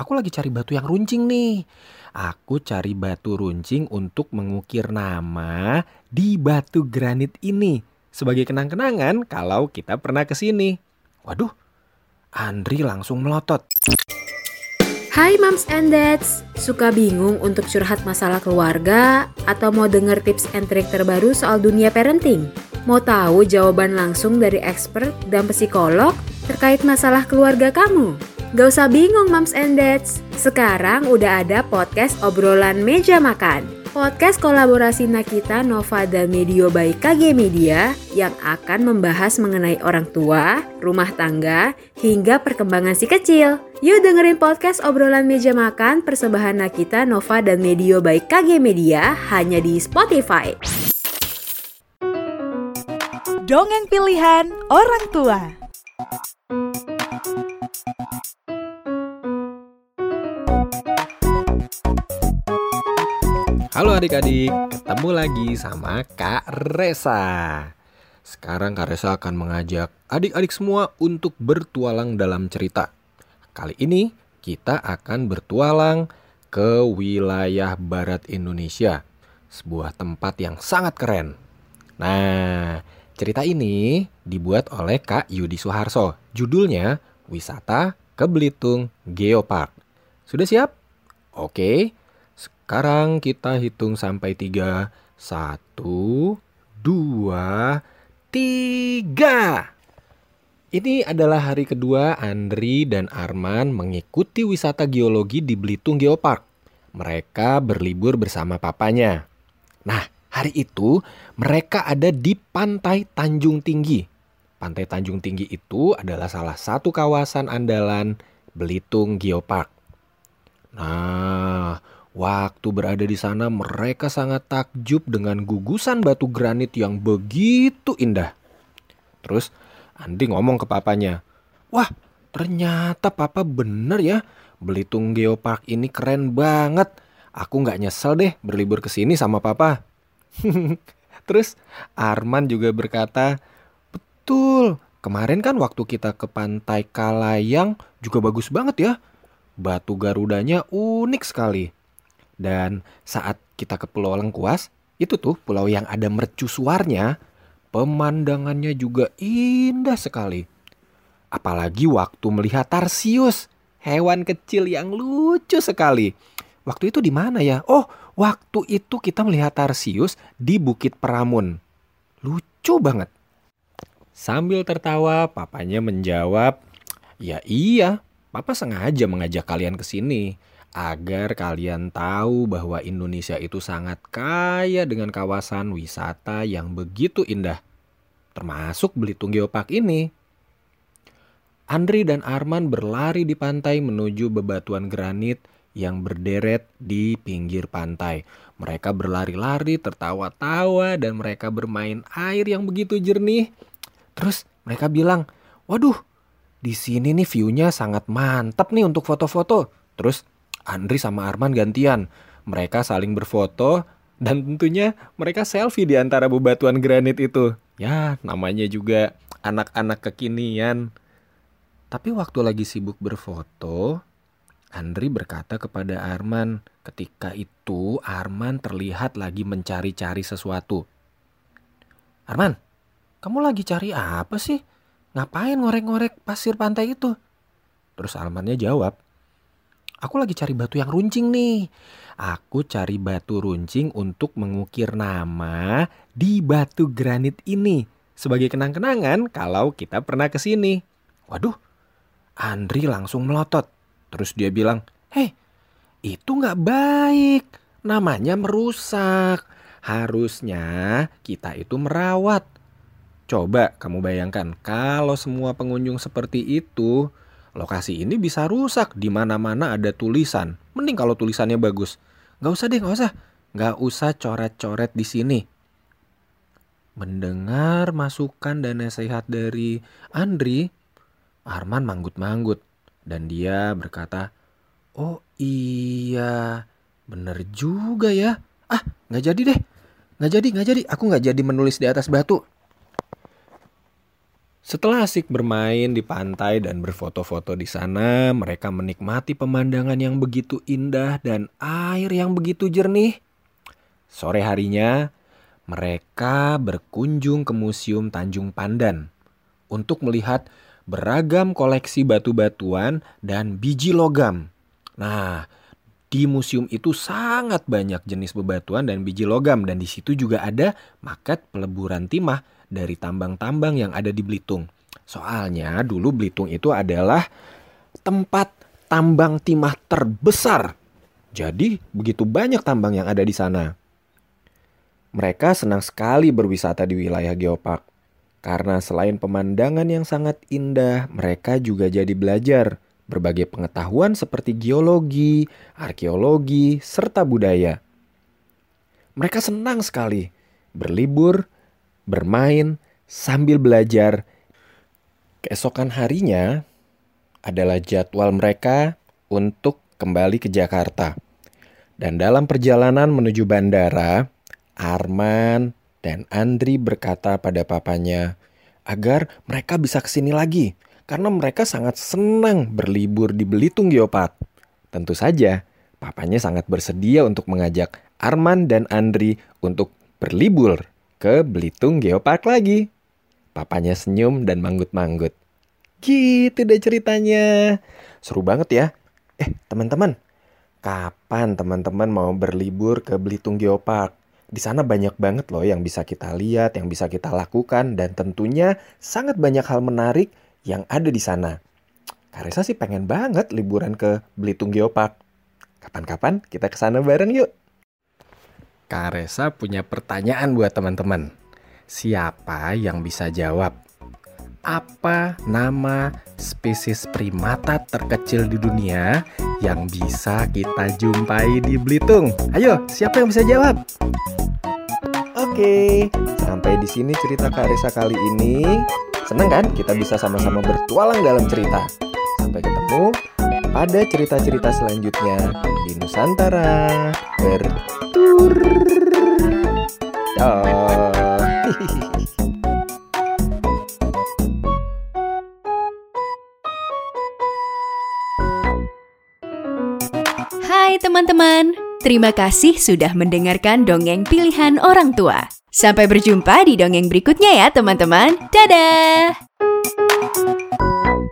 Aku lagi cari batu yang runcing nih. Aku cari batu runcing untuk mengukir nama di batu granit ini. Sebagai kenang-kenangan kalau kita pernah ke sini. Waduh, Andri langsung melotot. Hai moms and dads, suka bingung untuk curhat masalah keluarga atau mau denger tips and trik terbaru soal dunia parenting? Mau tahu jawaban langsung dari expert dan psikolog terkait masalah keluarga kamu? Gak usah bingung moms and dads, sekarang udah ada podcast obrolan meja makan. Podcast kolaborasi Nakita, Nova, dan Medio by KG Media yang akan membahas mengenai orang tua, rumah tangga, hingga perkembangan si kecil. Yuk dengerin podcast obrolan meja makan persembahan Nakita, Nova, dan Medio by KG Media hanya di Spotify. Dongeng pilihan orang tua. Halo adik-adik, ketemu lagi sama Kak Resa. Sekarang Kak Resa akan mengajak adik-adik semua untuk bertualang dalam cerita. Kali ini kita akan bertualang ke wilayah barat Indonesia, sebuah tempat yang sangat keren. Nah, cerita ini dibuat oleh Kak Yudi Suharso. Judulnya Wisata ke Belitung Geopark. Sudah siap? Oke, sekarang kita hitung sampai tiga. Satu, dua, tiga. Ini adalah hari kedua Andri dan Arman mengikuti wisata geologi di Belitung Geopark. Mereka berlibur bersama papanya. Nah, hari itu mereka ada di Pantai Tanjung Tinggi. Pantai Tanjung Tinggi itu adalah salah satu kawasan andalan Belitung Geopark. Nah, Waktu berada di sana, mereka sangat takjub dengan gugusan batu granit yang begitu indah. Terus Andi ngomong ke papanya, "Wah, ternyata papa bener ya. Belitung Geopark ini keren banget. Aku nggak nyesel deh berlibur ke sini sama papa." Terus Arman juga berkata, "Betul, kemarin kan waktu kita ke pantai Kalayang juga bagus banget ya. Batu Garudanya unik sekali." Dan saat kita ke Pulau Lengkuas, itu tuh pulau yang ada mercusuarnya, pemandangannya juga indah sekali. Apalagi waktu melihat Tarsius, hewan kecil yang lucu sekali. Waktu itu di mana ya? Oh, waktu itu kita melihat Tarsius di Bukit Peramun. Lucu banget. Sambil tertawa, papanya menjawab, "Ya iya, papa sengaja mengajak kalian ke sini agar kalian tahu bahwa Indonesia itu sangat kaya dengan kawasan wisata yang begitu indah, termasuk Belitung Geopark ini. Andri dan Arman berlari di pantai menuju bebatuan granit yang berderet di pinggir pantai. Mereka berlari-lari, tertawa-tawa, dan mereka bermain air yang begitu jernih. Terus mereka bilang, "Waduh, di sini nih view-nya sangat mantap nih untuk foto-foto." Terus Andri sama Arman gantian. Mereka saling berfoto dan tentunya mereka selfie di antara bebatuan granit itu. Ya, namanya juga anak-anak kekinian. Tapi waktu lagi sibuk berfoto, Andri berkata kepada Arman, ketika itu Arman terlihat lagi mencari-cari sesuatu. Arman, kamu lagi cari apa sih? Ngapain ngorek-ngorek pasir pantai itu? Terus Armannya jawab, Aku lagi cari batu yang runcing nih. Aku cari batu runcing untuk mengukir nama di batu granit ini. Sebagai kenang-kenangan kalau kita pernah ke sini. Waduh, Andri langsung melotot. Terus dia bilang, Hei, itu nggak baik. Namanya merusak. Harusnya kita itu merawat. Coba kamu bayangkan kalau semua pengunjung seperti itu, Lokasi ini bisa rusak di mana-mana ada tulisan. Mending kalau tulisannya bagus. Gak usah deh, gak usah. Gak usah coret-coret di sini. Mendengar masukan dan nasihat dari Andri, Arman manggut-manggut. Dan dia berkata, Oh iya, bener juga ya. Ah, gak jadi deh. Gak jadi, gak jadi. Aku gak jadi menulis di atas batu. Setelah asik bermain di pantai dan berfoto-foto di sana, mereka menikmati pemandangan yang begitu indah dan air yang begitu jernih. Sore harinya, mereka berkunjung ke Museum Tanjung Pandan untuk melihat beragam koleksi batu-batuan dan biji logam. Nah, di museum itu sangat banyak jenis bebatuan dan biji logam dan di situ juga ada market peleburan timah dari tambang-tambang yang ada di Belitung. Soalnya dulu Belitung itu adalah tempat tambang timah terbesar. Jadi begitu banyak tambang yang ada di sana. Mereka senang sekali berwisata di wilayah Geopark. Karena selain pemandangan yang sangat indah, mereka juga jadi belajar berbagai pengetahuan seperti geologi, arkeologi, serta budaya. Mereka senang sekali berlibur bermain, sambil belajar. Keesokan harinya adalah jadwal mereka untuk kembali ke Jakarta. Dan dalam perjalanan menuju bandara, Arman dan Andri berkata pada papanya agar mereka bisa ke sini lagi karena mereka sangat senang berlibur di Belitung Geopark. Tentu saja, papanya sangat bersedia untuk mengajak Arman dan Andri untuk berlibur ke Belitung Geopark lagi. Papanya senyum dan manggut-manggut. Gitu deh ceritanya. Seru banget ya. Eh, teman-teman. Kapan teman-teman mau berlibur ke Belitung Geopark? Di sana banyak banget loh yang bisa kita lihat, yang bisa kita lakukan, dan tentunya sangat banyak hal menarik yang ada di sana. Karesa sih pengen banget liburan ke Belitung Geopark. Kapan-kapan kita ke sana bareng yuk. Karesa punya pertanyaan buat teman-teman. Siapa yang bisa jawab? Apa nama spesies primata terkecil di dunia yang bisa kita jumpai di Belitung? Ayo, siapa yang bisa jawab? Oke, sampai di sini cerita Karesa kali ini. Senang kan kita bisa sama-sama bertualang dalam cerita. Sampai ketemu pada cerita-cerita selanjutnya di Nusantara bertur. Hai teman-teman, terima kasih sudah mendengarkan dongeng pilihan orang tua. Sampai berjumpa di dongeng berikutnya ya teman-teman. Dadah!